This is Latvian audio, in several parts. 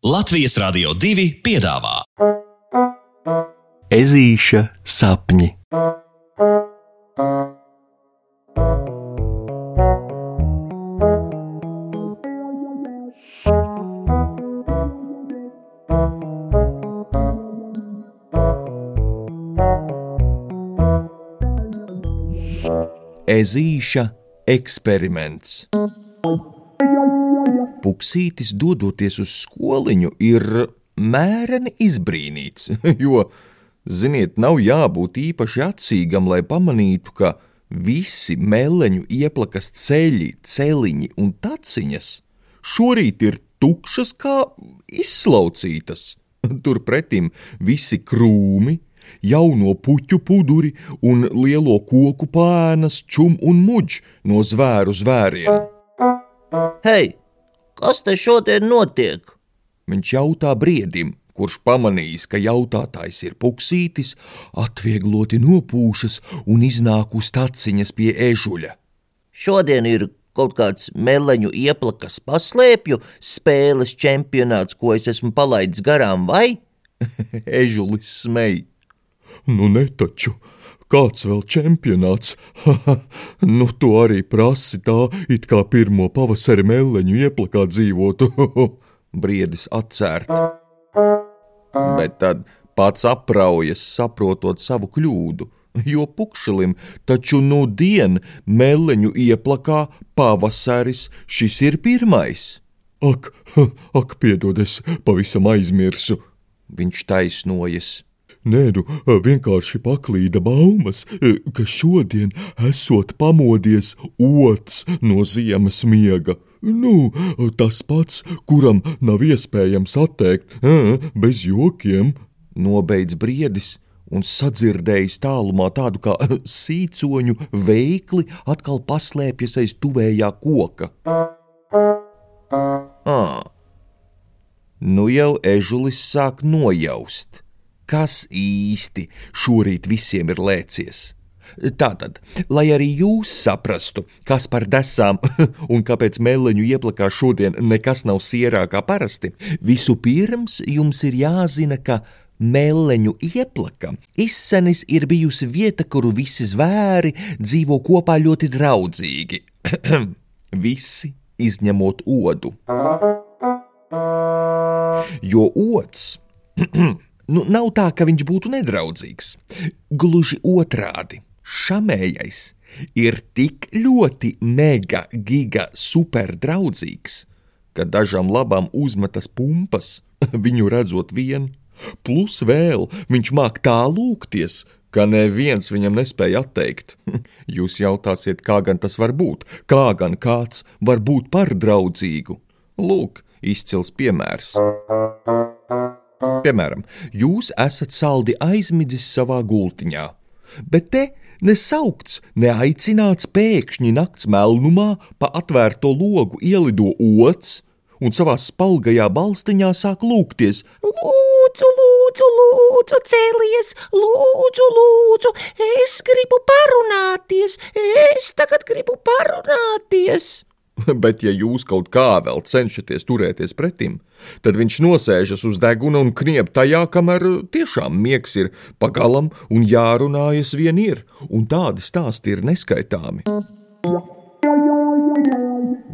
Latvijas Rādio 2 piedāvā Ezīša sapņi. Ezīša eksperiments. Puksītis, dodoties uz skoliņu, ir mēreni izbrīnīts, jo, ziniet, nav jābūt īpaši acīgam, lai pamanītu, ka visi meleņu ieplakas ceļi, celiņi un taciņas šorīt ir tukšas kā izslaucītas. Turpretim visi krūmi, jauno puķu puduri un lielo koku pēnas, čum un muģ no zvēru zvēriem. Hei, kas te šodien notiek? Viņš jautā briedim, kurš pamanījis, ka jautātājs ir puksītis, atviegloti nopūšas un iznāk uz taciņas pie ežuļa. Šodien ir kaut kāds meleņu ieplakas paslēpju spēles čempionāts, ko es esmu palaidis garām, vai? Ežulis smēj. Nu, ne taču, kāds vēl čempionāts? Nu, tu arī prasi tā, it kā pirmo pavasari meleņu ieplakā dzīvotu. Briedis atcērt. Bet tad pats apraujas, saprotot savu kļūdu, jo pukšelim taču nu dien meleņu ieplakā pavasaris šis ir pirmais. Ak, ak, piedod, es pavisam aizmirsu, viņš taisnojas. Nē, nu, vienkārši paklīda baumas, ka šodien esot pamodies ots no ziemas miega. Nu, tas pats, kuram nav iespējams atteikt, bez jokiem, nobeidz briedis un sadzirdējis tālumā tādu kā sīcoņu veikli, atkal paslēpjas aiz tuvējā koka. Ah. Nu jau ežulis sāk nojaust kas īsti šorīt visiem ir lēcies. Tātad, lai arī jūs saprastu, kas par desām un kāpēc meleņu ieplakā šodien nekas nav sierā kā parasti, vispirms jums ir jāzina, ka meleņu ieplaka izsenis ir bijusi vieta, kuru visi zvēri dzīvo kopā ļoti draudzīgi. visi izņemot odu. Jo ods Nu, nav tā, ka viņš būtu nedraudzīgs. Gluži otrādi - šamējais ir tik ļoti mega, giga, super draudzīgs, ka dažām labām uzmetas pumpas, viņu redzot vien, plus vēl viņš māk tā lūgties, ka neviens viņam nespēja atteikt. Jūs jautāsiet, kā gan tas var būt, kā gan kāds var būt par draudzīgu? Lūk, izcils piemērs. Piemēram, jūs esat saldi aizmidzis savā gultiņā, bet te nesaukts, neaicināts pēkšņi nakts melnumā pa atvērto logu ielido ots un savā spalgajā balstiņā sāk lūgties: Lūdzu, lūdzu, lūdzu, cēlies, lūdzu, lūdzu, es gribu parunāties, es tagad gribu parunāties. Bet, ja jūs kaut kā vēl cenšaties turēties pretim, tad viņš nosēžas uz deguna un kniep tajā, kamēr tiešām miegs ir pagalam un jārunājas vien ir, un tādi stāsti ir neskaitāmi.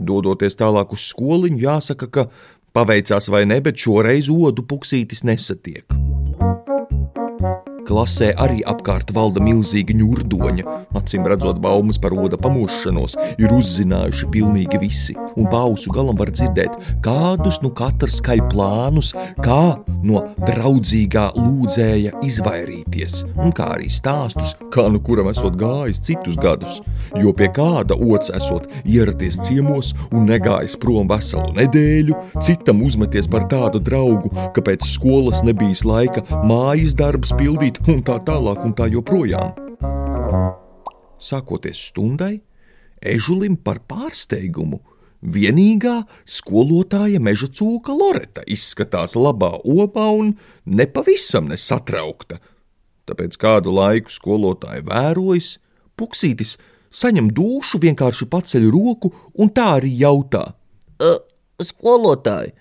Dodoties tālāk uz skoliņu, jāsaka, ka paveicās vai ne, bet šoreiz odu puksītis nesatiek. Klasē arī apkārt valda milzīga ņurdoņa. Acīm redzot, baumas par oda pamošanos ir uzzinājuši pilnīgi visi, un pausu galam var dzirdēt, kādus nu katrs skaļ plānus, kā no draudzīgā lūdzēja izvairīties, un kā arī stāstus, kā nu kuram esot gājis citus gadus, jo pie kāda ots esot ieradies ciemos un negājis prom veselu nedēļu, citam uzmeties par tādu draugu, ka pēc skolas nebijis laika mājas darbs pildīt un tā tālāk, un tā joprojām. Sākoties stundai, ežulim par pārsteigumu vienīgā skolotāja meža cūka Loreta izskatās labā omā un nepavisam nesatraukta. Tāpēc kādu laiku skolotāja vērojas, puksītis saņem dušu, vienkārši paceļ roku un tā arī jautā: uh, Skolotāji,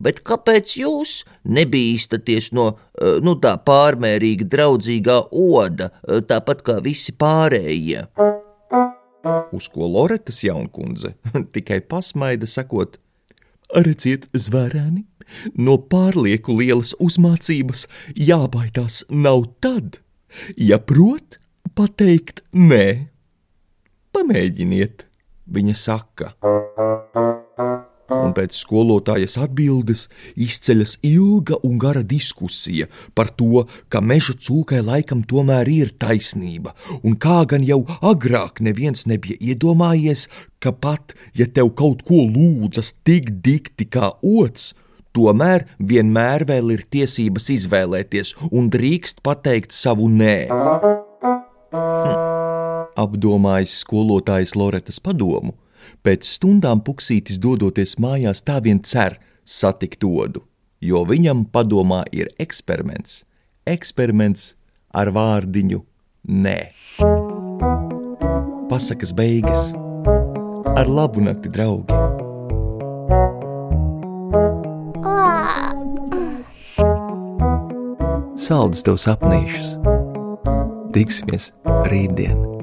Bet kāpēc jūs nebīstaties no eh, nu, tā pārmērīgi draudzīgā oda, eh, tāpat kā visi pārējie? Uz ko Loretas jaunkundze tikai pasmaida, sakot: Redziet, zvērēni, no pārlieku lielas uzmācības jābaidās nav tad, ja prot pateikt nē. Pamēģiniet, viņa saka un pēc skolotājas atbildes izceļas ilga un gara diskusija par to, ka meža cūkai laikam tomēr ir taisnība, un kā gan jau agrāk neviens nebija iedomājies, ka pat, ja tev kaut ko lūdzas tik dikti kā ots, tomēr vienmēr vēl ir tiesības izvēlēties un drīkst pateikt savu nē. Hm. Apdomājis skolotājs Loretas padomu, Pēc stundām puksītis dodoties mājās tā vien cer satikt odu, jo viņam padomā ir eksperiments. Eksperiments ar vārdiņu nē. Pasakas beigas ar labu nakti, draugi! Saldus tev sapnīšus! Tiksimies rītdien!